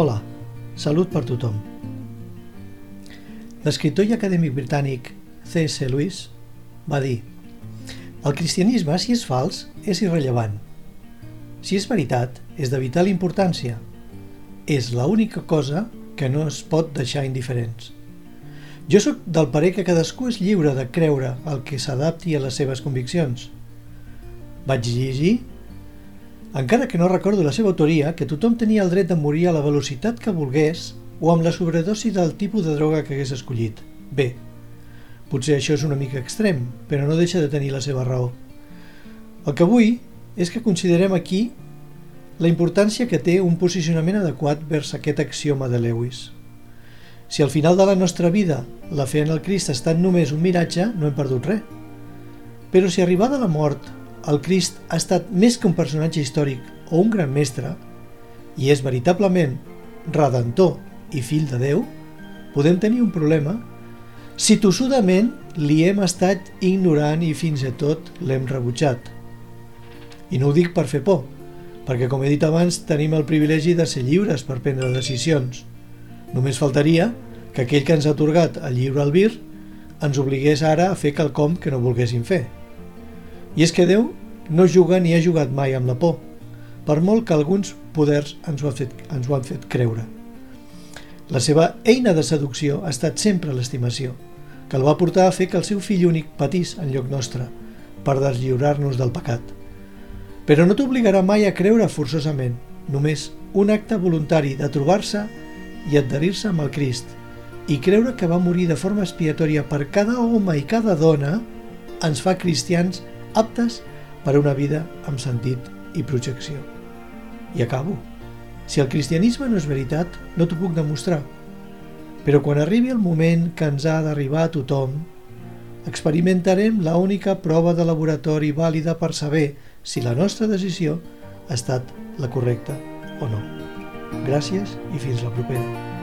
Hola, salut per tothom. L'escriptor i acadèmic britànic C.S. Lewis va dir El cristianisme, si és fals, és irrellevant. Si és veritat, és de vital importància. És l'única cosa que no es pot deixar indiferents. Jo sóc del parer que cadascú és lliure de creure el que s'adapti a les seves conviccions. Vaig llegir encara que no recordo la seva autoria, que tothom tenia el dret de morir a la velocitat que volgués o amb la sobredosi del tipus de droga que hagués escollit. Bé, potser això és una mica extrem, però no deixa de tenir la seva raó. El que vull és que considerem aquí la importància que té un posicionament adequat vers aquest axioma de Lewis. Si al final de la nostra vida la fe en el Crist ha estat només un miratge, no hem perdut res. Però si arribada la mort el Crist ha estat més que un personatge històric o un gran mestre, i és veritablement redentor i fill de Déu, podem tenir un problema si tossudament li hem estat ignorant i fins i tot l'hem rebutjat. I no ho dic per fer por, perquè com he dit abans tenim el privilegi de ser lliures per prendre decisions. Només faltaria que aquell que ens ha atorgat el lliure albir ens obligués ara a fer quelcom que no volguéssim fer. I és que Déu no juga ni ha jugat mai amb la por, per molt que alguns poders ens ho, han fet, ens ho han fet creure. La seva eina de seducció ha estat sempre l'estimació, que el va portar a fer que el seu fill únic patís en lloc nostre, per deslliurar-nos del pecat. Però no t'obligarà mai a creure forçosament, només un acte voluntari de trobar-se i adherir-se amb el Crist i creure que va morir de forma expiatòria per cada home i cada dona ens fa cristians aptes per a una vida amb sentit i projecció. I acabo. Si el cristianisme no és veritat, no t'ho puc demostrar. Però quan arribi el moment que ens ha d'arribar a tothom, experimentarem la única prova de laboratori vàlida per saber si la nostra decisió ha estat la correcta o no. Gràcies i fins la propera.